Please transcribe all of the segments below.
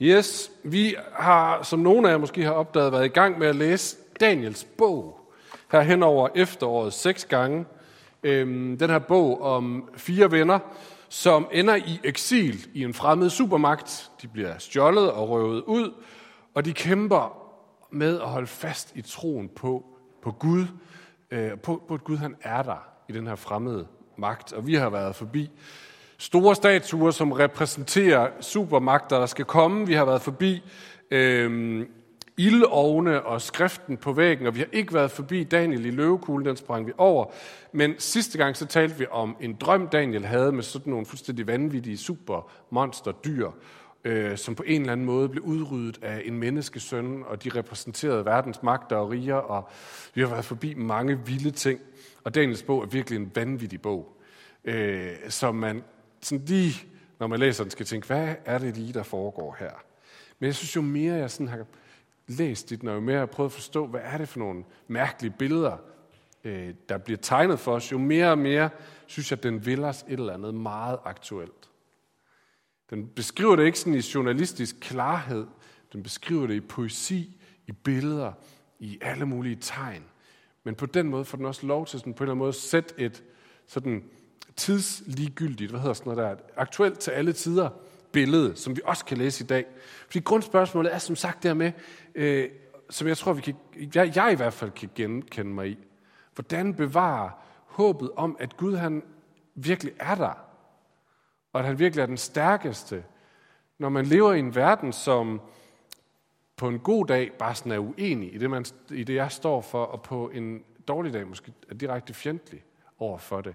Yes, vi har, som nogle af jer måske har opdaget, været i gang med at læse Daniels bog her hen over efteråret seks gange. Øhm, den her bog om fire venner, som ender i eksil i en fremmed supermagt. De bliver stjålet og røvet ud, og de kæmper med at holde fast i troen på, på Gud, øh, på, på at Gud han er der i den her fremmede magt. Og vi har været forbi store statuer, som repræsenterer supermagter, der skal komme. Vi har været forbi øh, ildovne og skriften på væggen, og vi har ikke været forbi Daniel i løvekuglen, den sprang vi over. Men sidste gang så talte vi om en drøm, Daniel havde med sådan nogle fuldstændig vanvittige supermonsterdyr, øh, som på en eller anden måde blev udryddet af en menneskesøn, og de repræsenterede verdens magter og riger, og vi har været forbi mange vilde ting. Og Daniels bog er virkelig en vanvittig bog, øh, som man sådan lige, når man læser den, skal tænke, hvad er det lige, der foregår her? Men jeg synes, jo mere jeg sådan har læst det, når jo mere jeg har prøvet at forstå, hvad er det for nogle mærkelige billeder, øh, der bliver tegnet for os, jo mere og mere synes jeg, den vil os et eller andet meget aktuelt. Den beskriver det ikke sådan i journalistisk klarhed, den beskriver det i poesi, i billeder, i alle mulige tegn. Men på den måde får den også lov til sådan på en eller anden måde at sætte et sådan tidsligegyldigt, hvad hedder sådan noget der, aktuelt til alle tider billede, som vi også kan læse i dag. Fordi grundspørgsmålet er som sagt der med, øh, som jeg tror, vi kan, jeg, jeg i hvert fald kan genkende mig i. Hvordan bevare håbet om, at Gud han virkelig er der, og at han virkelig er den stærkeste, når man lever i en verden, som på en god dag bare sådan er uenig i det, man, i det, jeg står for, og på en dårlig dag måske er direkte fjendtlig over for det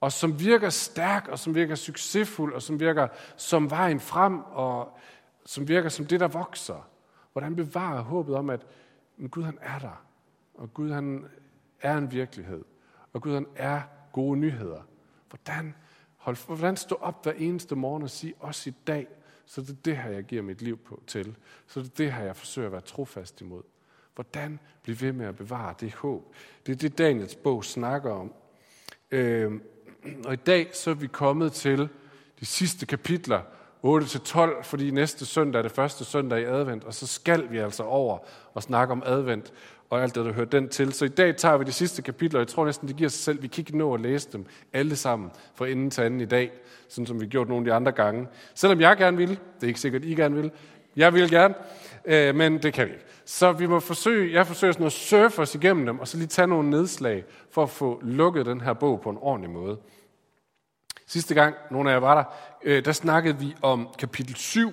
og som virker stærk, og som virker succesfuld, og som virker som vejen frem, og som virker som det, der vokser. Hvordan bevarer håbet om, at Gud han er der, og Gud han er en virkelighed, og Gud han er gode nyheder. Hvordan, hold, hvordan stå op hver eneste morgen og sige, også i dag, så det er det her, jeg giver mit liv på til. Så det er det her, jeg forsøger at være trofast imod. Hvordan blive ved med at bevare det håb? Det er det, Daniels bog snakker om. Øh, og i dag så er vi kommet til de sidste kapitler, 8-12, fordi næste søndag er det første søndag i advent, og så skal vi altså over og snakke om advent og alt det, der hører den til. Så i dag tager vi de sidste kapitler, og jeg tror næsten, det giver sig selv. Vi kan ikke nå at læse dem alle sammen fra inden til anden i dag, sådan som vi har gjort nogle af de andre gange. Selvom jeg gerne vil, det er ikke sikkert, I gerne vil, jeg vil gerne, øh, men det kan vi ikke. Så vi må forsøge, jeg forsøger sådan at surfe os igennem dem, og så lige tage nogle nedslag for at få lukket den her bog på en ordentlig måde. Sidste gang, nogle af jer var der, øh, der snakkede vi om kapitel 7,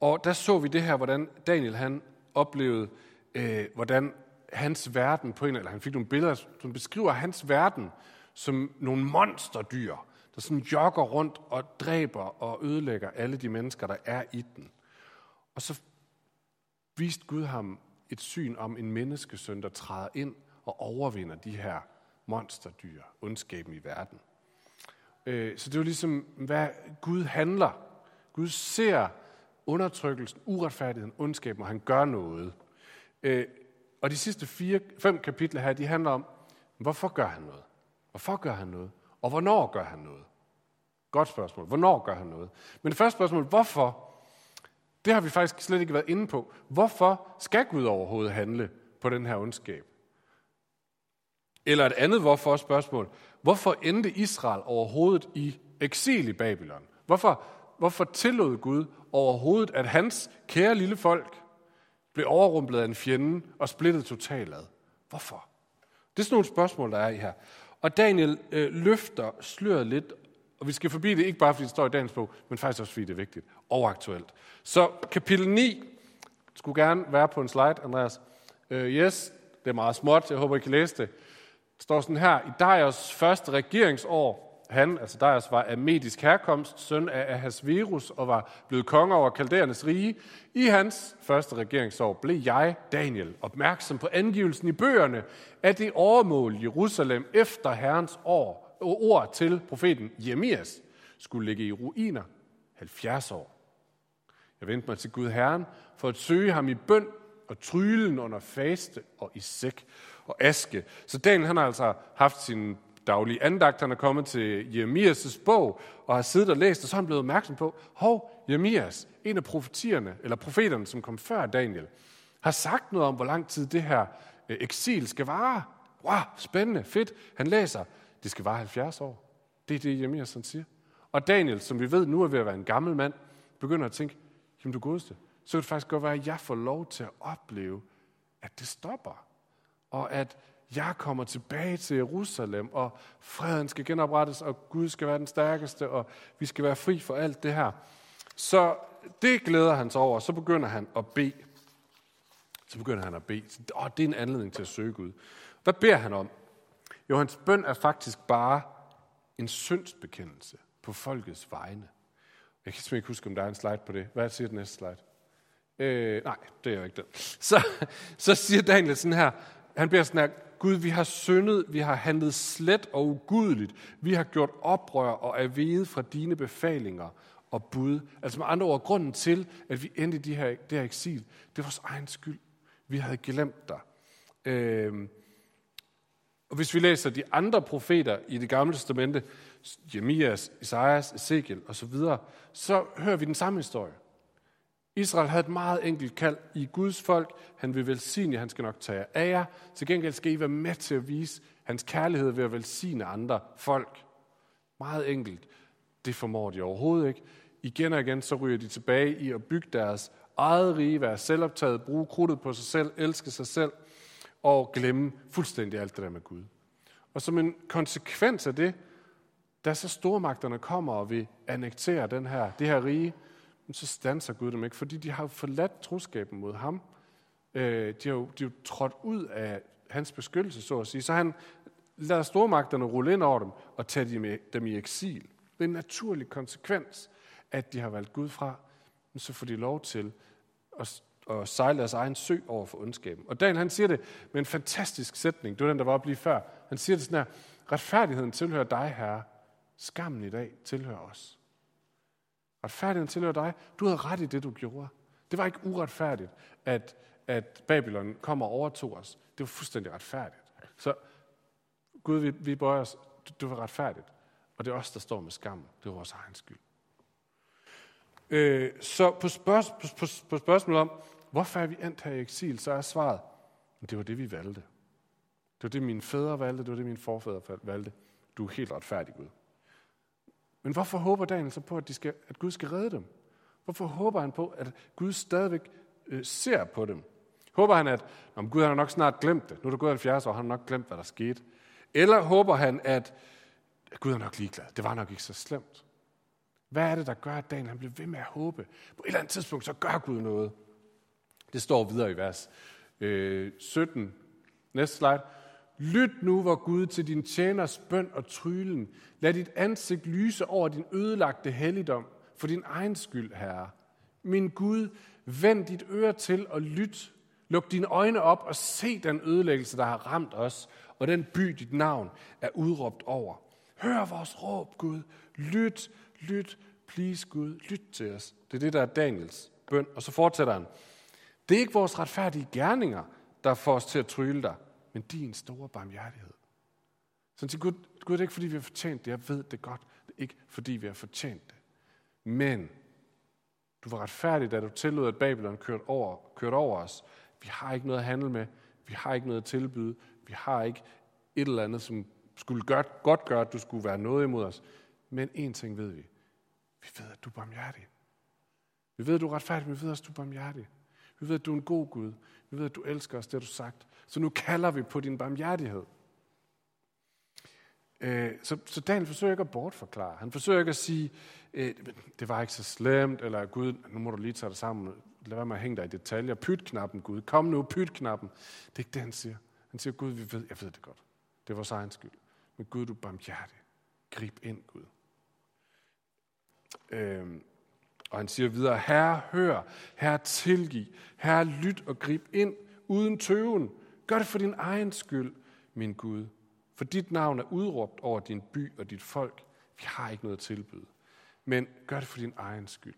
og der så vi det her, hvordan Daniel han oplevede, øh, hvordan hans verden på en eller han fik nogle billeder, som beskriver hans verden som nogle monsterdyr, der sådan jogger rundt og dræber og ødelægger alle de mennesker, der er i den. Og så viste Gud ham et syn om en menneskesøn, der træder ind og overvinder de her monsterdyr, ondskaben i verden. Øh, så det er jo ligesom, hvad Gud handler. Gud ser undertrykkelsen, uretfærdigheden, ondskaben, og han gør noget. Øh, og de sidste fire, fem kapitler her, de handler om, hvorfor gør han noget? Hvorfor gør han noget? Og hvornår gør han noget? Godt spørgsmål. Hvornår gør han noget? Men det første spørgsmål, hvorfor? Det har vi faktisk slet ikke været inde på. Hvorfor skal Gud overhovedet handle på den her ondskab? Eller et andet hvorfor spørgsmål. Hvorfor endte Israel overhovedet i eksil i Babylon? Hvorfor, hvorfor tillod Gud overhovedet, at hans kære lille folk blev overrumplet af en fjende og splittet totalt ad? Hvorfor? Det er sådan nogle spørgsmål, der er i her. Og Daniel øh, løfter sløret lidt, og vi skal forbi det ikke bare, fordi det står i dagens bog, men faktisk også, fordi det er vigtigt og aktuelt. Så kapitel 9 skulle gerne være på en slide, Andreas. Uh, yes, det er meget småt, jeg håber, I kan læse det står sådan her, i Darius første regeringsår, han, altså Darius, var af medisk herkomst, søn af Ahasverus, og var blevet konge over Kaldernes rige. I hans første regeringsår blev jeg, Daniel, opmærksom på angivelsen i bøgerne af det overmål Jerusalem efter Herrens år, ord til profeten Jeremias skulle ligge i ruiner 70 år. Jeg vendte mig til Gud Herren for at søge ham i bøn og trylen under faste og i sæk og aske. Så Daniel han har altså haft sin daglige andagt. Han er kommet til Jeremias' bog og har siddet og læst, og så er han blevet opmærksom på, hov, Jeremias, en af profetierne, eller profeterne, som kom før Daniel, har sagt noget om, hvor lang tid det her øh, eksil skal vare. Wow, spændende, fedt. Han læser, det skal vare 70 år. Det er det, Jeremias han siger. Og Daniel, som vi ved nu er ved at være en gammel mand, begynder at tænke, jamen du godeste, så kan det faktisk godt være, at jeg får lov til at opleve, at det stopper. Og at jeg kommer tilbage til Jerusalem, og freden skal genoprettes, og Gud skal være den stærkeste, og vi skal være fri for alt det her. Så det glæder han sig over, så begynder han at bede. Så begynder han at bede. Og det er en anledning til at søge Gud. Hvad beder han om? Jo, hans bøn er faktisk bare en syndsbekendelse på folkets vegne. Jeg kan simpelthen ikke huske, om der er en slide på det. Hvad siger den næste slide? Øh, nej, det er ikke den. Så, så siger Daniel sådan her, han beder sådan her, Gud, vi har syndet, vi har handlet slet og ugudeligt, vi har gjort oprør og er veget fra dine befalinger og bud. Altså med andre ord, grunden til, at vi endte i de her, det her eksil, det var vores egen skyld. Vi havde glemt dig. Øh, og hvis vi læser de andre profeter i det gamle testamente, Jeremias, Isaias, Ezekiel osv., så hører vi den samme historie. Israel havde et meget enkelt kald i Guds folk. Han vil velsigne, han skal nok tage af jer. Til gengæld skal I være med til at vise hans kærlighed ved at velsigne andre folk. Meget enkelt. Det formår de overhovedet ikke. Igen og igen så ryger de tilbage i at bygge deres eget rige, være selvoptaget, bruge krudtet på sig selv, elske sig selv og glemme fuldstændig alt det der med Gud. Og som en konsekvens af det, da så stormagterne kommer og vil annektere den her, det her rige, så stanser Gud dem ikke, fordi de har forladt troskaben mod ham. Øh, de har jo, de har jo trådt ud af hans beskyttelse, så at sige. Så han lader stormagterne rulle ind over dem og tage dem, dem i eksil. Det er en naturlig konsekvens, at de har valgt Gud fra, men så får de lov til at, at sejle deres egen sø over for ondskaben. Og Daniel han siger det med en fantastisk sætning. Det var den, der var oppe lige før. Han siger det sådan her, retfærdigheden tilhører dig, Herre. Skammen i dag tilhører os. Retfærdigheden tilhører dig. Du havde ret i det, du gjorde. Det var ikke uretfærdigt, at, at Babylon kom og overtog os. Det var fuldstændig retfærdigt. Så Gud, vi, vi bøjer os. Det var retfærdigt. Og det er os, der står med skam. Det er vores egen skyld. Øh, så på, spørg, på, på, på spørgsmålet om, hvorfor er vi endt her i eksil, så er svaret, at det var det, vi valgte. Det var det, mine fædre valgte, det var det, mine forfædre valgte. Du er helt retfærdig, Gud. Men hvorfor håber Daniel så på, at, de skal, at Gud skal redde dem? Hvorfor håber han på, at Gud stadigvæk øh, ser på dem? Håber han, at om Gud har nok snart glemt det. Nu er der gået 70 år, han har nok glemt, hvad der skete. Eller håber han, at, at Gud er nok ligeglad. Det var nok ikke så slemt. Hvad er det, der gør, at Daniel han bliver ved med at håbe? På et eller andet tidspunkt, så gør Gud noget. Det står videre i vers øh, 17. Næste slide. Lyt nu, hvor Gud, til din tjeners bøn og trylen. Lad dit ansigt lyse over din ødelagte helligdom, for din egen skyld, Herre. Min Gud, vend dit øre til og lyt. Luk dine øjne op og se den ødelæggelse, der har ramt os, og den by, dit navn er udråbt over. Hør vores råb, Gud. Lyt, lyt, please Gud, lyt til os. Det er det, der er Daniels bøn. Og så fortsætter han. Det er ikke vores retfærdige gerninger, der får os til at trylle dig, men din store barmhjertighed. Så til Gud, Gud, det er ikke fordi, vi har fortjent det. Jeg ved det godt. Det er ikke fordi, vi har fortjent det. Men du var retfærdig, da du tillod, at Babylon kørte over, kørte over os. Vi har ikke noget at handle med. Vi har ikke noget at tilbyde. Vi har ikke et eller andet, som skulle gøre, godt gøre, at du skulle være noget imod os. Men en ting ved vi. Vi ved, at du er barmhjertig. Vi ved, at du er retfærdig, men vi ved også, at du er barmhjertig. Vi ved, at du er en god Gud. Vi ved, at du elsker os, det har du sagt. Så nu kalder vi på din barmhjertighed. Øh, så, så Daniel forsøger ikke at bortforklare. Han forsøger ikke at sige, øh, det var ikke så slemt, eller Gud, nu må du lige tage det sammen. Lad være med at hænge dig i detaljer. Pyt-knappen, Gud. Kom nu, pyt-knappen. Det er ikke det, han siger. Han siger, Gud, vi ved, jeg ved det godt. Det er vores egen skyld. Men Gud, du er barmhjertig. Grib ind, Gud. Øhm, og han siger videre, Herre, hør, Herre, tilgiv, Herre, lyt og grib ind uden tøven. Gør det for din egen skyld, min Gud. For dit navn er udråbt over din by og dit folk. Vi har ikke noget at tilbyde. Men gør det for din egen skyld.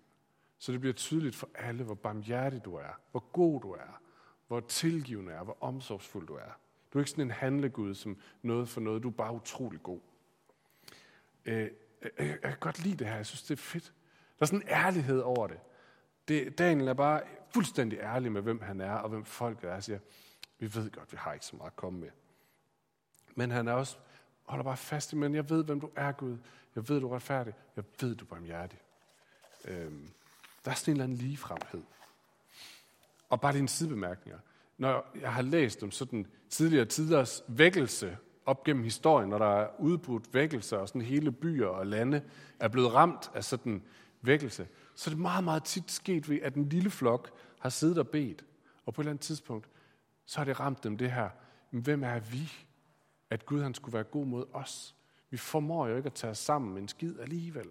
Så det bliver tydeligt for alle, hvor barmhjertig du er, hvor god du er, hvor tilgivende er, hvor omsorgsfuld du er. Du er ikke sådan en handlegud, som noget for noget. Du er bare utrolig god. Øh, jeg, jeg kan godt lide det her. Jeg synes, det er fedt. Der er sådan en ærlighed over det. det. Daniel er bare fuldstændig ærlig med, hvem han er, og hvem folket er. Jeg siger, vi ved godt, vi har ikke så meget at komme med. Men han er også, holder bare fast i, men jeg ved, hvem du er, Gud. Jeg ved, du er retfærdig. Jeg ved, du er barmhjertig. Øhm, der er sådan en eller anden ligefremhed. Og bare dine sidebemærkninger. Når jeg har læst om sådan tidligere tiders vækkelse op gennem historien, når der er udbrudt vækkelse, og sådan hele byer og lande er blevet ramt af sådan vækkelse, så er det meget, meget tit sket ved, at en lille flok har siddet og bedt. Og på et eller andet tidspunkt, så har det ramt dem det her. Men hvem er vi? At Gud han skulle være god mod os. Vi formår jo ikke at tage os sammen med en skid alligevel.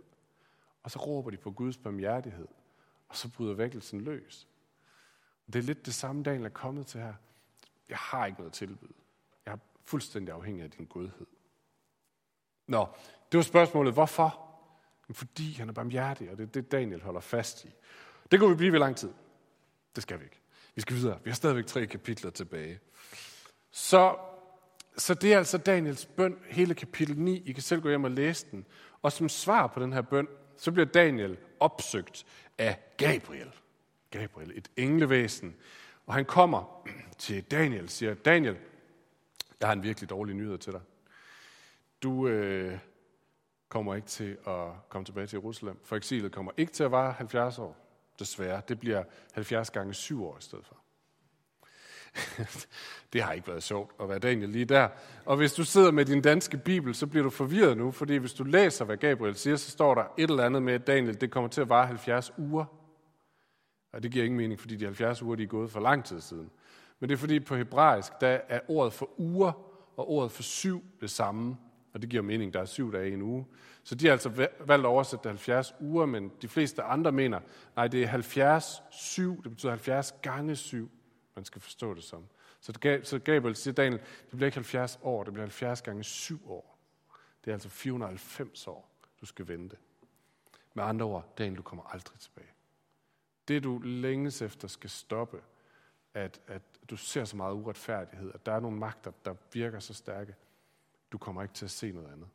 Og så råber de på Guds barmhjertighed. Og så bryder vækkelsen løs. Det er lidt det samme, Daniel er kommet til her. Jeg har ikke noget tilbud. Jeg er fuldstændig afhængig af din godhed. Nå, det var spørgsmålet, hvorfor? Fordi han er barmhjertig, og det er det, Daniel holder fast i. Det kunne vi blive ved lang tid. Det skal vi ikke. Vi skal videre. Vi har stadigvæk tre kapitler tilbage. Så, så det er altså Daniels bøn, hele kapitel 9. I kan selv gå hjem og læse den. Og som svar på den her bøn, så bliver Daniel opsøgt af Gabriel. Gabriel, et englevæsen. Og han kommer til Daniel og siger, Daniel, jeg har en virkelig dårlig nyhed til dig. Du øh, kommer ikke til at komme tilbage til Jerusalem. For eksilet kommer ikke til at vare 70 år, desværre. Det bliver 70 gange 7 år i stedet for. det har ikke været sjovt at være Daniel lige der. Og hvis du sidder med din danske bibel, så bliver du forvirret nu, fordi hvis du læser, hvad Gabriel siger, så står der et eller andet med, at Daniel, det kommer til at vare 70 uger. Og det giver ingen mening, fordi de 70 uger, de er gået for lang tid siden. Men det er fordi på hebraisk, der er ordet for uger og ordet for syv det samme. Og det giver mening, der er syv dage i en uge. Så de har altså valgt at oversætte 70 uger, men de fleste andre mener, nej, det er 70 syv, det betyder 70 gange syv, man skal forstå det som. Så Gabriel siger, Daniel, det bliver ikke 70 år, det bliver 70 gange 7 år. Det er altså 490 år, du skal vente. Med andre ord, Daniel, du kommer aldrig tilbage. Det, du længes efter, skal stoppe. At, at du ser så meget uretfærdighed, at der er nogle magter, der virker så stærke. Du kommer ikke til at se noget andet.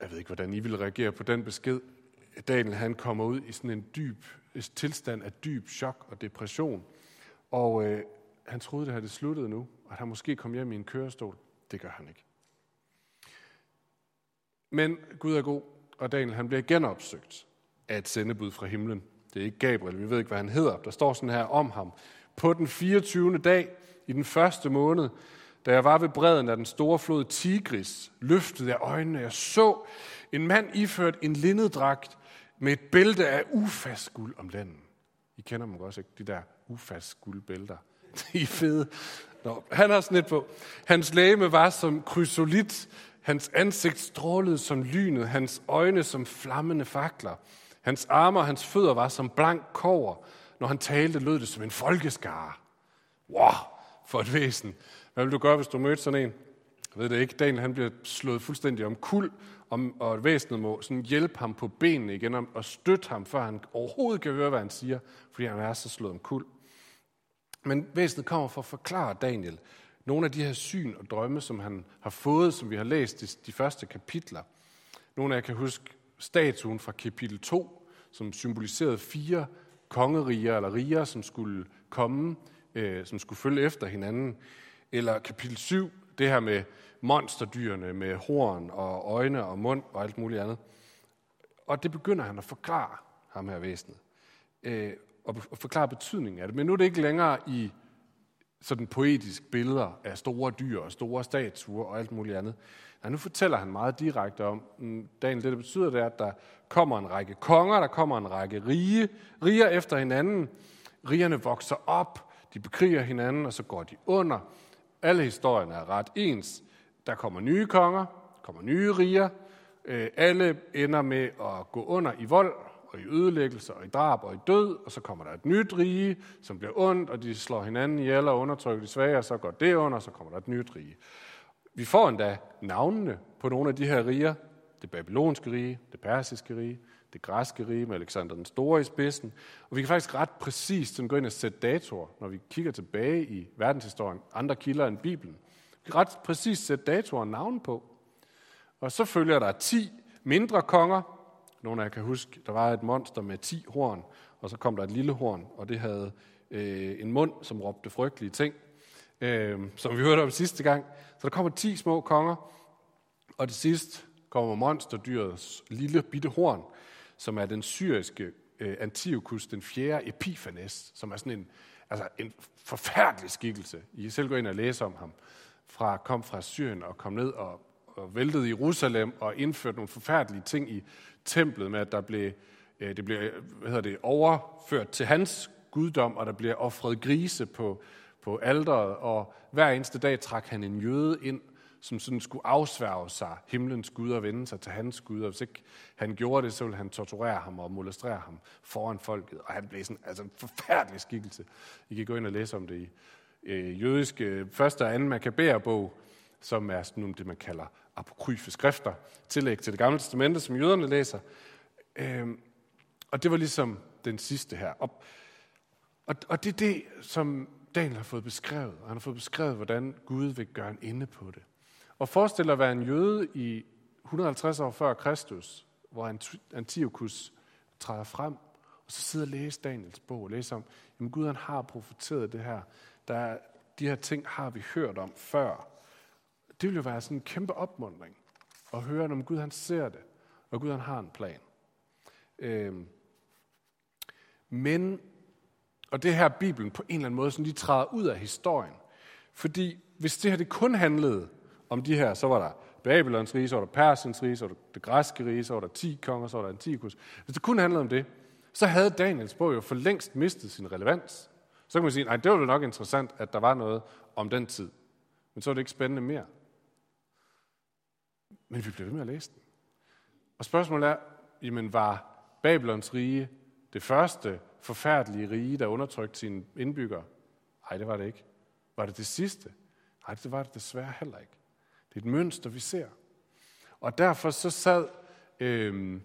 Jeg ved ikke, hvordan I vil reagere på den besked. Daniel han kommer ud i sådan en dyb tilstand af dyb chok og depression. Og øh, han troede, det havde det sluttet nu, og at han måske kom hjem i en kørestol. Det gør han ikke. Men Gud er god, og Daniel han bliver genopsøgt af et sendebud fra himlen. Det er ikke Gabriel, vi ved ikke, hvad han hedder. Der står sådan her om ham. På den 24. dag i den første måned, da jeg var ved bredden af den store flod Tigris, løftede jeg øjnene, jeg så en mand iført en lindedragt med et bælte af ufast guld om lænden. I kender dem også, ikke? De der ufast guldbælter. De er fede. Nå, han har sådan et på. Hans læme var som krysolit. Hans ansigt strålede som lynet. Hans øjne som flammende fakler. Hans arme og hans fødder var som blank kover. Når han talte, lød det som en folkeskare. Wow, for et væsen. Hvad vil du gøre, hvis du mødte sådan en? Jeg ved det ikke. Daniel han bliver slået fuldstændig om kul, om, og væsenet må sådan hjælpe ham på benene igen og, og støtte ham, før han overhovedet kan høre, hvad han siger, fordi han er så slået om kul. Men væsenet kommer for at forklare Daniel nogle af de her syn og drømme, som han har fået, som vi har læst i de første kapitler. Nogle af jer kan huske statuen fra kapitel 2, som symboliserede fire kongeriger eller riger, som skulle komme, øh, som skulle følge efter hinanden. Eller kapitel 7, det her med monsterdyrene med horn og øjne og mund og alt muligt andet. Og det begynder han at forklare ham her væsenet. Øh, og forklare betydningen af det. Men nu er det ikke længere i sådan poetisk billeder af store dyr og store statuer og alt muligt andet. Nej, nu fortæller han meget direkte om, mm, Daniel, det, det betyder, det er, at der kommer en række konger, der kommer en række rige, riger efter hinanden. Rigerne vokser op, de bekriger hinanden, og så går de under. Alle historierne er ret ens. Der kommer nye konger, kommer nye riger. Øh, alle ender med at gå under i vold og i ødelæggelse og i drab og i død, og så kommer der et nyt rige, som bliver ondt, og de slår hinanden ihjel og undertrykker de svage, og så går det under, og så kommer der et nyt rige. Vi får endda navnene på nogle af de her riger. Det babylonske rige, det persiske rige, det græske rige med Alexander den Store i spidsen. Og vi kan faktisk ret præcist sådan gå ind og sætte datoer, når vi kigger tilbage i verdenshistorien, andre kilder end Bibelen. Vi kan ret præcist sætte datoer og navne på. Og så følger der 10 mindre konger. Nogle af jer kan huske, der var et monster med 10 horn, og så kom der et lille horn, og det havde øh, en mund, som råbte frygtelige ting, øh, som vi hørte om sidste gang. Så der kommer 10 små konger, og til sidst kommer monsterdyrets lille bitte horn, som er den syriske øh, Antiochus, den fjerde Epiphanes, som er sådan en, altså en forfærdelig skikkelse. I kan selv gå ind og læse om ham. Fra, kom fra Syrien og kom ned og, og væltede Jerusalem og indførte nogle forfærdelige ting i templet med, at der blev, øh, det blev hvad hedder det, overført til hans guddom, og der blev offret grise på, på alderet, og hver eneste dag trak han en jøde ind som sådan skulle afsværge sig himlens Gud og vende sig til hans Gud, og hvis ikke han gjorde det, så ville han torturere ham og molestrere ham foran folket, og han blev sådan, altså en forfærdelig skikkelse. I kan gå ind og læse om det i øh, jødiske første og anden makabæerbog, som er sådan nogle, det, man kalder apokryfe skrifter, tillæg til det gamle testamente, som jøderne læser. Øh, og det var ligesom den sidste her. Og, og, og det er det, som Daniel har fået beskrevet. Han har fået beskrevet, hvordan Gud vil gøre en ende på det. Og forestil dig at være en jøde i 150 år før Kristus, hvor Antiochus træder frem, og så sidder og læser Daniels bog og læser om, at Gud han har profeteret det her. Der er, de her ting har vi hørt om før. Det vil jo være sådan en kæmpe opmundring at høre, om Gud han ser det, og Gud han har en plan. Øhm. Men, og det her Bibelen på en eller anden måde, sådan de træder ud af historien. Fordi hvis det her det kun handlede om de her, så var der Babylons rige, så var der Persiens rige, så var der det græske rige, så var der 10 konger, så var der Antikus. Hvis det kun handlede om det, så havde Daniels bog jo for længst mistet sin relevans. Så kan man sige, nej, det var jo nok interessant, at der var noget om den tid. Men så var det ikke spændende mere. Men vi blev ved med at læse den. Og spørgsmålet er, jamen var Babylons rige det første forfærdelige rige, der undertrykte sine indbyggere? Nej, det var det ikke. Var det det sidste? Nej, det var det desværre heller ikke. Det er et mønster, vi ser. Og derfor så sad øh,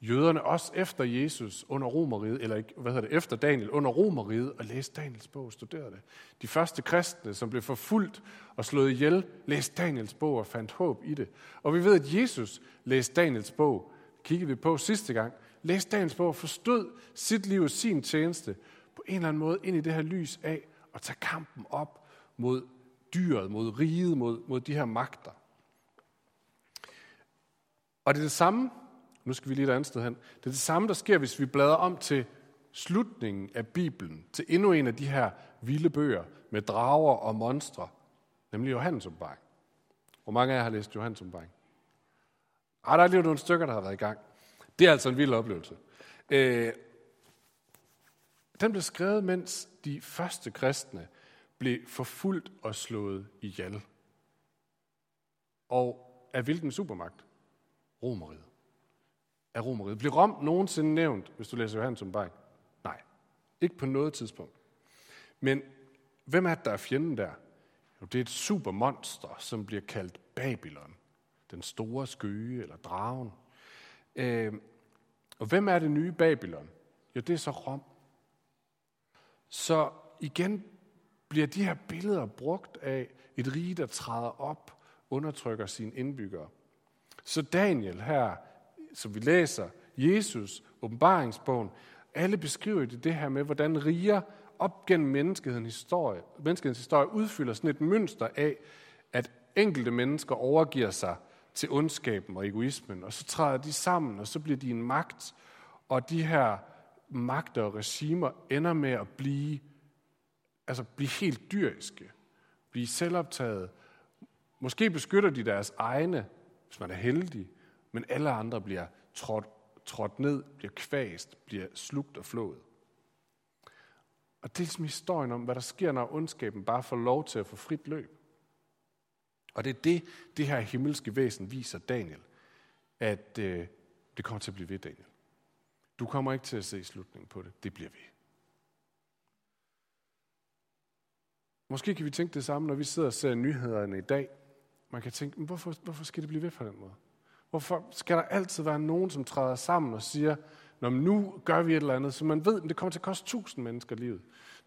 jøderne også efter Jesus under romeriet, eller hvad hedder det, efter Daniel under romeriet, og læste Daniels bog og studerede det. De første kristne, som blev forfulgt og slået ihjel, læste Daniels bog og fandt håb i det. Og vi ved, at Jesus læste Daniels bog, kiggede vi på sidste gang, læste Daniels bog og forstod sit liv og sin tjeneste på en eller anden måde ind i det her lys af at tage kampen op mod dyret, mod riget, mod, mod de her magter. Og det er det samme, nu skal vi lige et andet sted hen, det er det samme, der sker, hvis vi bladrer om til slutningen af Bibelen, til endnu en af de her vilde bøger med drager og monstre, nemlig Johannes åbenbaring. Hvor mange af jer har læst Johannes åbenbaring? Ah, der er lige nogle stykker, der har været i gang. Det er altså en vild oplevelse. Øh, den blev skrevet, mens de første kristne blev forfulgt og slået ihjel. Og af hvilken supermagt? Romeriet. Af Romeriet. Bliver Rom nogensinde nævnt, hvis du læser Johannes åbenbaring? Nej, ikke på noget tidspunkt. Men hvem er det, der er fjenden der? Jo, det er et supermonster, som bliver kaldt Babylon. Den store skøge eller dragen. Øh, og hvem er det nye Babylon? Jo, det er så Rom. Så igen bliver de her billeder brugt af et rige, der træder op, undertrykker sine indbyggere. Så Daniel her, som vi læser, Jesus, åbenbaringsbogen, alle beskriver det, det her med, hvordan riger op gennem menneskehedens historie, menneskehedens historie udfylder sådan et mønster af, at enkelte mennesker overgiver sig til ondskaben og egoismen, og så træder de sammen, og så bliver de en magt, og de her magter og regimer ender med at blive altså blive helt dyriske, blive selvoptaget. Måske beskytter de deres egne, hvis man er heldig, men alle andre bliver trådt, trådt ned, bliver kvæst, bliver slugt og flået. Og det er ligesom historien om, hvad der sker, når ondskaben bare får lov til at få frit løb. Og det er det, det her himmelske væsen viser Daniel, at øh, det kommer til at blive ved, Daniel. Du kommer ikke til at se slutningen på det. Det bliver ved. Måske kan vi tænke det samme, når vi sidder og ser nyhederne i dag. Man kan tænke, hvorfor, hvorfor skal det blive ved på den måde? Hvorfor skal der altid være nogen, som træder sammen og siger, når nu gør vi et eller andet, så man ved, at det kommer til at koste tusind mennesker livet.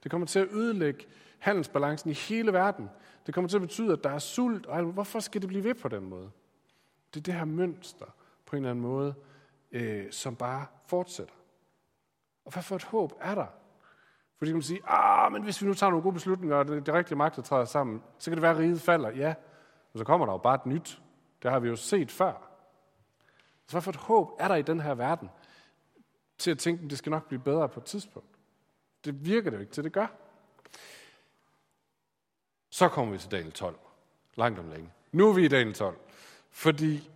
Det kommer til at ødelægge handelsbalancen i hele verden. Det kommer til at betyde, at der er sult. Og hvorfor skal det blive ved på den måde? Det er det her mønster på en eller anden måde, øh, som bare fortsætter. Og hvad for et håb er der? Fordi man kan sige, ah, men hvis vi nu tager nogle gode beslutninger, og det, det rigtige magt, der træder sammen, så kan det være, at riget falder. Ja, men så kommer der jo bare et nyt. Det har vi jo set før. Så hvad for et håb er der i den her verden til at tænke, at det skal nok blive bedre på et tidspunkt? Det virker det jo ikke til, det gør. Så kommer vi til Daniel 12. Langt om længe. Nu er vi i Daniel 12. Fordi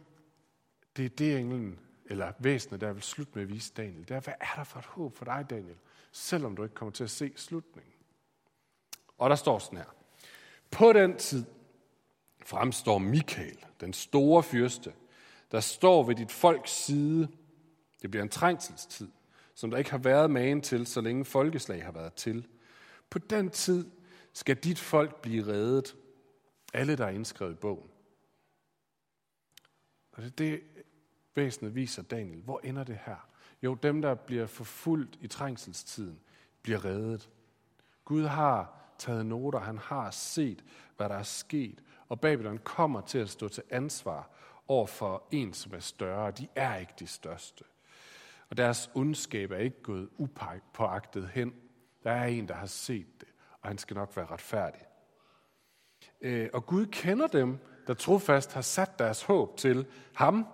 det er det, englen, eller væsenet, der vil slutte med at vise Daniel. Det er, hvad er der for et håb for dig, Daniel? Selvom du ikke kommer til at se slutningen. Og der står sådan her. På den tid fremstår Michael, den store fyrste, der står ved dit folks side. Det bliver en trængselstid, som der ikke har været magen til, så længe folkeslag har været til. På den tid skal dit folk blive reddet. Alle, der er indskrevet i bogen. Og det det, væsenet viser Daniel. Hvor ender det her? Jo, dem, der bliver forfulgt i trængselstiden, bliver reddet. Gud har taget noter, han har set, hvad der er sket, og Babylon kommer til at stå til ansvar over for en, som er større. De er ikke de største. Og deres ondskab er ikke gået upåagtet hen. Der er en, der har set det, og han skal nok være retfærdig. Øh, og Gud kender dem, der trofast har sat deres håb til ham.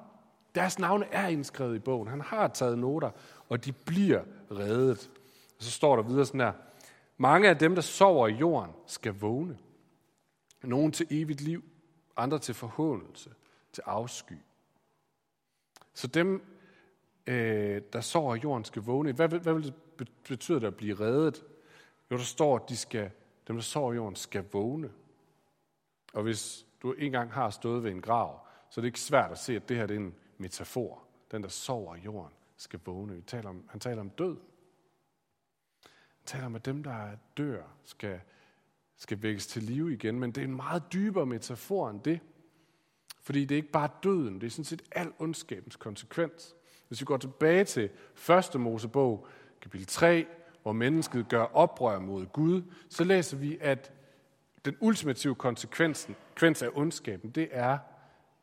Deres navne er indskrevet i bogen. Han har taget noter, og de bliver reddet. Og så står der videre sådan her. Mange af dem, der sover i jorden, skal vågne. Nogle til evigt liv, andre til forhåndelse, til afsky. Så dem, øh, der sover i jorden, skal vågne. Hvad, hvad vil det det at blive reddet? Jo, der står, at de skal, dem, der sover i jorden, skal vågne. Og hvis du engang har stået ved en grav, så er det ikke svært at se, at det her det er en metafor. Den, der sover i jorden, skal vågne. Vi taler om, han taler om død. Han taler om, at dem, der dør, skal, skal vækkes til live igen. Men det er en meget dybere metafor end det. Fordi det er ikke bare døden, det er sådan set al ondskabens konsekvens. Hvis vi går tilbage til 1. Mosebog, kapitel 3, hvor mennesket gør oprør mod Gud, så læser vi, at den ultimative konsekvens af ondskaben, det er,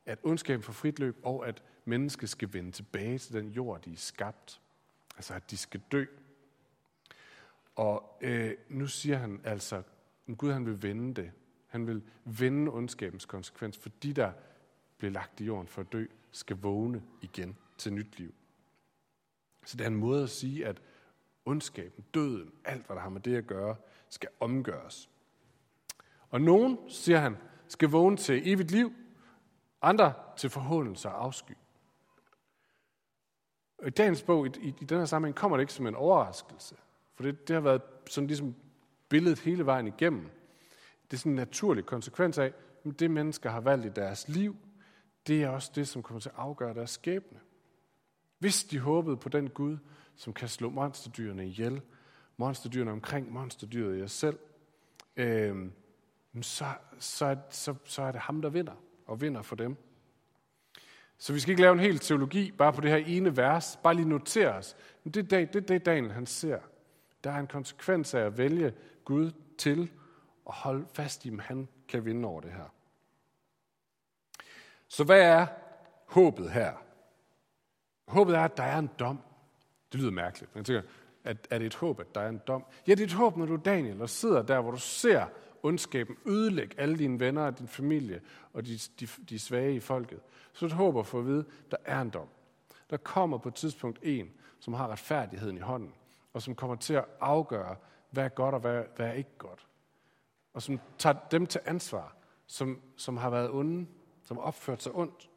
at ondskaben får frit løb, og at menneske skal vende tilbage til den jord, de er skabt. Altså, at de skal dø. Og øh, nu siger han altså, at Gud han vil vende det. Han vil vende ondskabens konsekvens, for de, der bliver lagt i jorden for at dø, skal vågne igen til nyt liv. Så det er en måde at sige, at ondskaben, døden, alt hvad der har med det at gøre, skal omgøres. Og nogen, siger han, skal vågne til evigt liv, andre til forhåndelse og afsky. Og I dagens bog, i, i, i den her sammenhæng, kommer det ikke som en overraskelse. For det, det har været sådan ligesom billedet hele vejen igennem. Det er sådan en naturlig konsekvens af, at det mennesker har valgt i deres liv, det er også det, som kommer til at afgøre deres skæbne. Hvis de håbede på den Gud, som kan slå monsterdyrene ihjel, monsterdyrene omkring monsterdyret i os selv, øh, så, så, så, så er det ham, der vinder, og vinder for dem. Så vi skal ikke lave en hel teologi bare på det her ene vers, bare lige notere os. Men det er det, det, det Daniel han ser. Der er en konsekvens af at vælge Gud til og holde fast i, at han kan vinde over det her. Så hvad er håbet her? Håbet er, at der er en dom. Det lyder mærkeligt. Men jeg tænker, at, er det et håb, at der er en dom? Ja, det er et håb, når du er Daniel og sidder der, hvor du ser ondskaben ødelægge alle dine venner og din familie og de, de, de svage i folket. Så du håber for at vide, der er en dom. Der kommer på et tidspunkt en, som har retfærdigheden i hånden, og som kommer til at afgøre, hvad er godt og hvad, hvad er ikke godt. Og som tager dem til ansvar, som, som har været onde, som har opført sig ondt.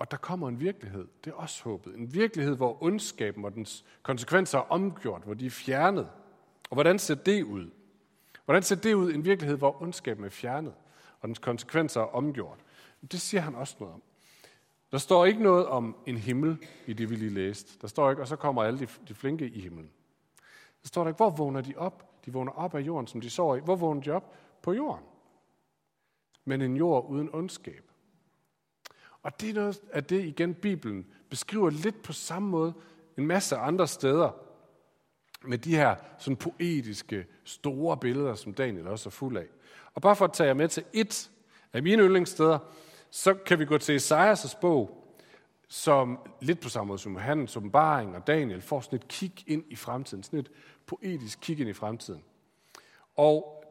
Og der kommer en virkelighed, det er også håbet. En virkelighed, hvor ondskaben og dens konsekvenser er omgjort, hvor de er fjernet. Og hvordan ser det ud? Hvordan ser det ud? En virkelighed, hvor ondskaben er fjernet, og dens konsekvenser er omgjort. Det siger han også noget om. Der står ikke noget om en himmel i det, vi lige læste. Der står ikke, og så kommer alle de, de flinke i himlen. Der står der ikke, hvor vågner de op? De vågner op af jorden, som de sover i. Hvor vågner de op? På jorden. Men en jord uden ondskab. Og det er noget af det, igen, Bibelen beskriver lidt på samme måde en masse andre steder. Med de her sådan poetiske, store billeder, som Daniel også er fuld af. Og bare for at tage jer med til et af mine yndlingssteder, så kan vi gå til Esajas' bog, som lidt på samme måde som Johannes åbenbaring og Daniel får sådan et kig ind i fremtiden, sådan et poetisk kig ind i fremtiden. Og,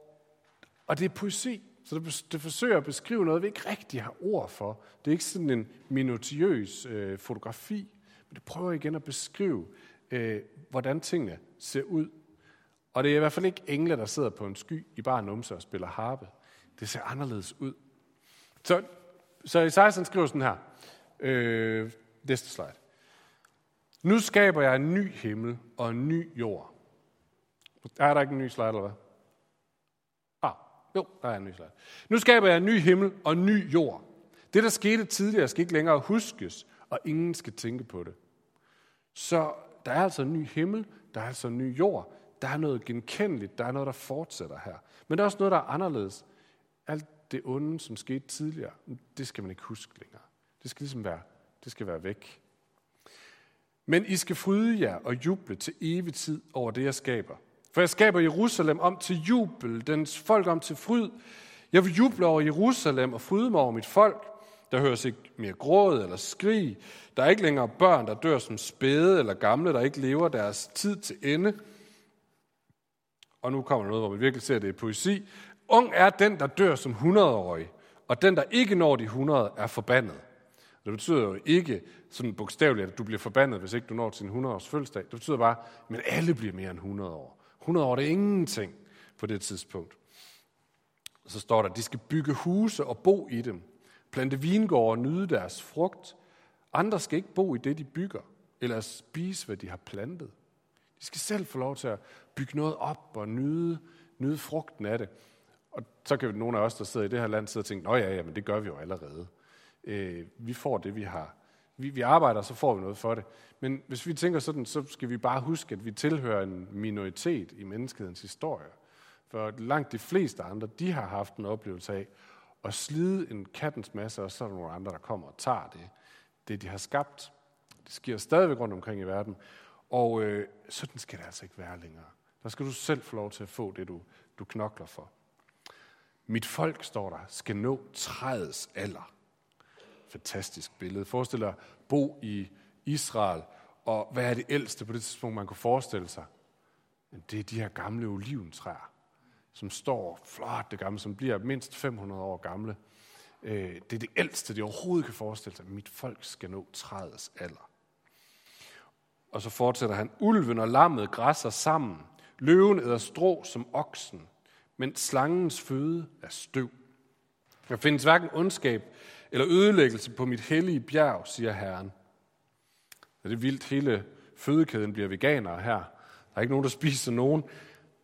og det er poesi, så det, det forsøger at beskrive noget, vi ikke rigtig har ord for. Det er ikke sådan en minutiøs øh, fotografi, men det prøver igen at beskrive, øh, hvordan tingene ser ud. Og det er i hvert fald ikke engle, der sidder på en sky i bare numse og spiller harpe. Det ser anderledes ud. Så, så Isaiah skriver sådan her. Øh, næste slide. Nu skaber jeg en ny himmel og en ny jord. Er der ikke en ny slide, eller hvad? Jo, der er en ny slide. Nu skaber jeg en ny himmel og en ny jord. Det, der skete tidligere, skal ikke længere huskes, og ingen skal tænke på det. Så der er altså en ny himmel, der er altså en ny jord. Der er noget genkendeligt, der er noget, der fortsætter her. Men der er også noget, der er anderledes. Alt det onde, som skete tidligere, det skal man ikke huske længere. Det skal ligesom være, det skal være væk. Men I skal fryde jer og juble til evig tid over det, jeg skaber. For jeg skaber Jerusalem om til jubel, dens folk om til fryd. Jeg vil juble over Jerusalem og fryde mig over mit folk. Der høres ikke mere gråd eller skrig. Der er ikke længere børn, der dør som spæde eller gamle, der ikke lever deres tid til ende. Og nu kommer noget, hvor man virkelig ser det i poesi. Ung er den, der dør som 100-årig, og den, der ikke når de 100, er forbandet. Det betyder jo ikke sådan bogstaveligt, at du bliver forbandet, hvis ikke du når til en 100-års fødselsdag. Det betyder bare, at alle bliver mere end 100 år. 100 år det er ingenting på det tidspunkt. Og så står der, at de skal bygge huse og bo i dem, plante vingårde og nyde deres frugt. Andre skal ikke bo i det, de bygger, eller spise, hvad de har plantet. De skal selv få lov til at bygge noget op og nyde, nyde frugten af det. Og så kan nogle af os, der sidder i det her land, sidde og tænke, nå ja, ja, men det gør vi jo allerede. Øh, vi får det, vi har. Vi, vi arbejder, så får vi noget for det. Men hvis vi tænker sådan, så skal vi bare huske, at vi tilhører en minoritet i menneskehedens historie. For langt de fleste andre, de har haft en oplevelse af at slide en kattens masse, og så er der nogle andre, der kommer og tager det, det de har skabt. Det sker stadigvæk rundt omkring i verden. Og øh, sådan skal det altså ikke være længere. Der skal du selv få lov til at få det, du, du knokler for. Mit folk, står der, skal nå træets alder fantastisk billede. Forestil dig bo i Israel, og hvad er det ældste på det tidspunkt, man kunne forestille sig? Det er de her gamle oliventræer, som står flot det gamle, som bliver mindst 500 år gamle. Øh, det er det ældste, de overhovedet kan forestille sig. Mit folk skal nå træets alder. Og så fortsætter han, ulven og lammet græsser sammen. Løven æder strå som oksen, men slangens føde er støv. Der findes hverken ondskab eller ødelæggelse på mit hellige bjerg, siger Herren. Det er vildt, hele fødekæden bliver veganere her. Der er ikke nogen, der spiser nogen.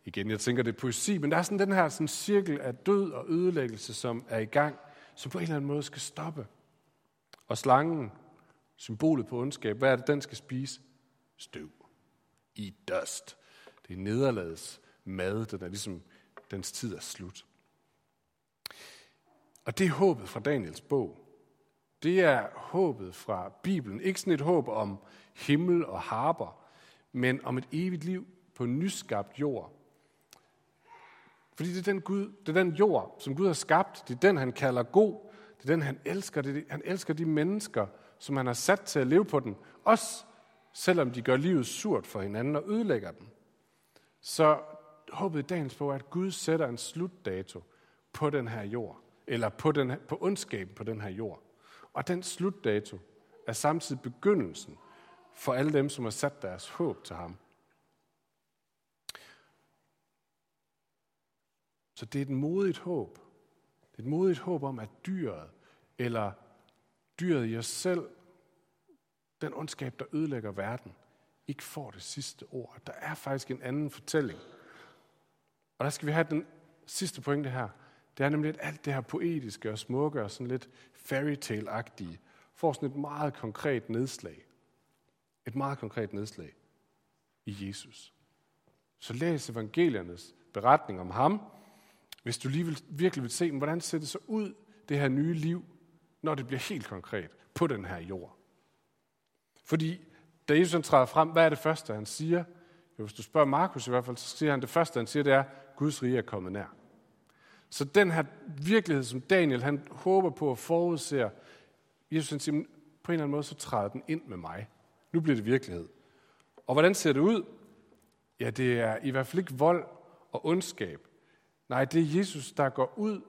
Igen, jeg tænker, det er poesi, men der er sådan den her sådan cirkel af død og ødelæggelse, som er i gang, som på en eller anden måde skal stoppe. Og slangen, symbolet på ondskab, hvad er det, den skal spise? Støv. I dust. Det er nederlagets mad, den er ligesom, dens tid er slut. Og det er håbet fra Daniels bog. Det er håbet fra Bibelen. Ikke sådan et håb om himmel og harper, men om et evigt liv på en nyskabt jord. Fordi det er den, Gud, det er den jord, som Gud har skabt. Det er den, han kalder god. Det er den, han elsker. Det er, han elsker de mennesker, som han har sat til at leve på den. Også selvom de gør livet surt for hinanden og ødelægger den. Så håbet i dagens bog er, at Gud sætter en slutdato på den her jord eller på, den, på ondskaben på den her jord. Og den slutdato er samtidig begyndelsen for alle dem, som har sat deres håb til ham. Så det er et modigt håb. Det er et modigt håb om, at dyret, eller dyret i os selv, den ondskab, der ødelægger verden, ikke får det sidste ord. Der er faktisk en anden fortælling. Og der skal vi have den sidste pointe her. Det er nemlig, at alt det her poetiske og smukke og sådan lidt fairytale-agtige får sådan et meget konkret nedslag. Et meget konkret nedslag i Jesus. Så læs evangeliernes beretning om ham, hvis du lige vil, virkelig vil se, hvordan ser det så ud, det her nye liv, når det bliver helt konkret på den her jord. Fordi da Jesus han træder frem, hvad er det første, han siger? Jo, hvis du spørger Markus i hvert fald, så siger han, det første, han siger, det er, Guds rige er kommet nær. Så den her virkelighed, som Daniel han håber på at forudser, Jesus han siger, på en eller anden måde, så træder den ind med mig. Nu bliver det virkelighed. Og hvordan ser det ud? Ja, det er i hvert fald ikke vold og ondskab. Nej, det er Jesus, der går ud,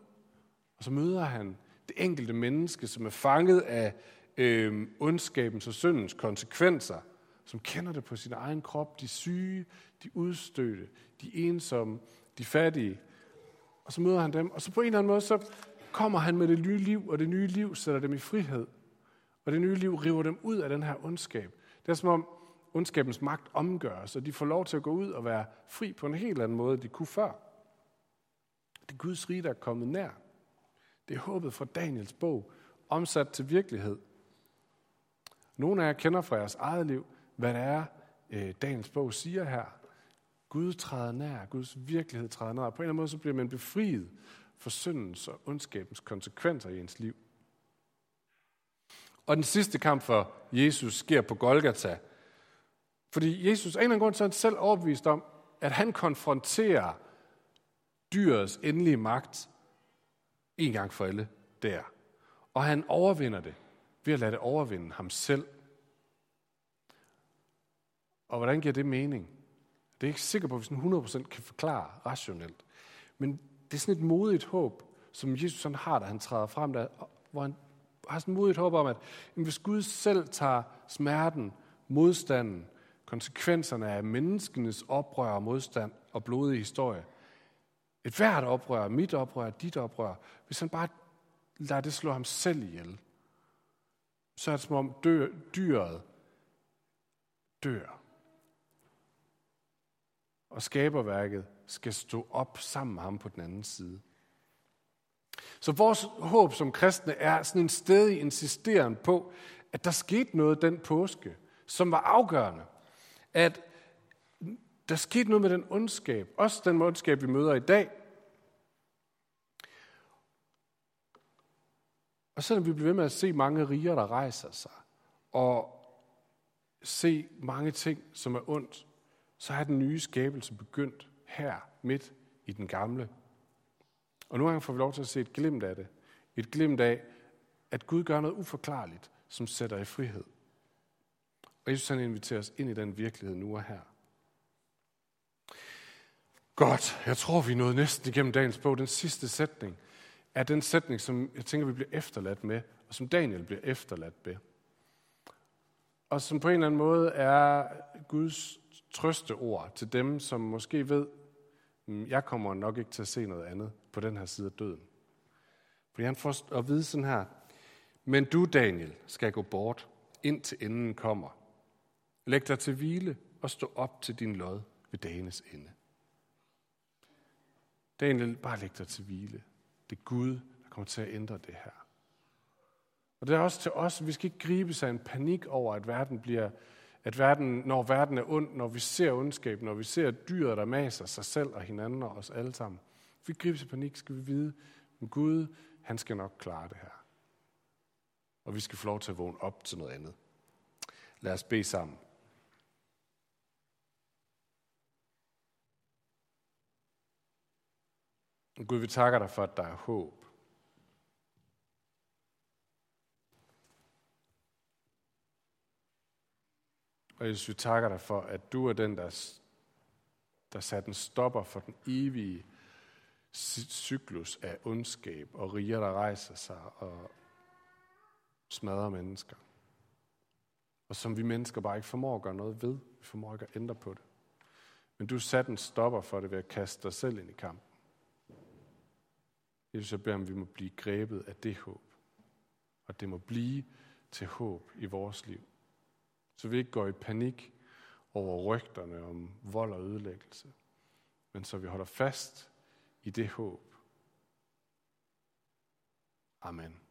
og så møder han det enkelte menneske, som er fanget af øh, ondskabens og syndens konsekvenser, som kender det på sin egen krop, de syge, de udstødte, de ensomme, de fattige. Og så møder han dem, og så på en eller anden måde, så kommer han med det nye liv, og det nye liv sætter dem i frihed. Og det nye liv river dem ud af den her ondskab. Det er som om ondskabens magt omgøres, og de får lov til at gå ud og være fri på en helt anden måde, de kunne før. Det er Guds rige, der er kommet nær. Det er håbet fra Daniels bog, omsat til virkelighed. Nogle af jer kender fra jeres eget liv, hvad det er, øh, Daniels bog siger her. Gud træder nær, Guds virkelighed træder nær. På en eller anden måde så bliver man befriet for syndens og ondskabens konsekvenser i ens liv. Og den sidste kamp for Jesus sker på Golgata. Fordi Jesus af en eller anden grund så er han selv overbevist om, at han konfronterer dyrets endelige magt en gang for alle der. Og han overvinder det ved at lade det overvinde ham selv. Og hvordan giver det mening? Det er ikke sikker på, at vi sådan 100% kan forklare rationelt. Men det er sådan et modigt håb, som Jesus sådan har, da han træder frem, der, hvor han har sådan et modigt håb om, at hvis Gud selv tager smerten, modstanden, konsekvenserne af menneskenes oprør og modstand og blodige historie, et hvert oprør, mit oprør, dit oprør, hvis han bare lader det slå ham selv ihjel, så er det som om dø, dyret dør. Og skaberværket skal stå op sammen med ham på den anden side. Så vores håb som kristne er sådan en stedig insisteren på, at der skete noget den påske, som var afgørende. At der skete noget med den ondskab, også den ondskab, vi møder i dag. Og selvom vi bliver ved med at se mange riger, der rejser sig, og se mange ting, som er ondt, så er den nye skabelse begyndt her, midt i den gamle. Og nu får vi lov til at se et glimt af det. Et glimt af, at Gud gør noget uforklarligt, som sætter i frihed. Og Jesus han inviterer os ind i den virkelighed nu og her. Godt, jeg tror, vi nåede næsten igennem dagens bog. Den sidste sætning er den sætning, som jeg tænker, vi bliver efterladt med, og som Daniel bliver efterladt med. Og som på en eller anden måde er Guds trøsteord til dem, som måske ved, mm, jeg kommer nok ikke til at se noget andet på den her side af døden. Fordi han får at vide sådan her, men du, Daniel, skal gå bort, indtil enden kommer. Læg dig til hvile og stå op til din lod ved dagens ende. Daniel, bare læg dig til hvile. Det er Gud, der kommer til at ændre det her. Og det er også til os, vi skal ikke gribe sig en panik over, at verden bliver, at verden, når verden er ond, når vi ser ondskab, når vi ser dyret, der maser sig selv og hinanden og os alle sammen. Hvis vi griber sig panik, skal vi vide, at Gud, han skal nok klare det her. Og vi skal få lov til at vågne op til noget andet. Lad os bede sammen. Gud, vi takker dig for, at der er håb. Og Jesus, vi takker dig for, at du er den, der, der satte en stopper for den evige cyklus af ondskab og riger, der rejser sig og smadrer mennesker. Og som vi mennesker bare ikke formår at gøre noget ved. Vi formår ikke at ændre på det. Men du satte en stopper for det ved at kaste dig selv ind i kampen. Jesus, jeg beder om, vi må blive grebet af det håb. Og det må blive til håb i vores liv. Så vi ikke går i panik over rygterne om vold og ødelæggelse. Men så vi holder fast i det håb. Amen.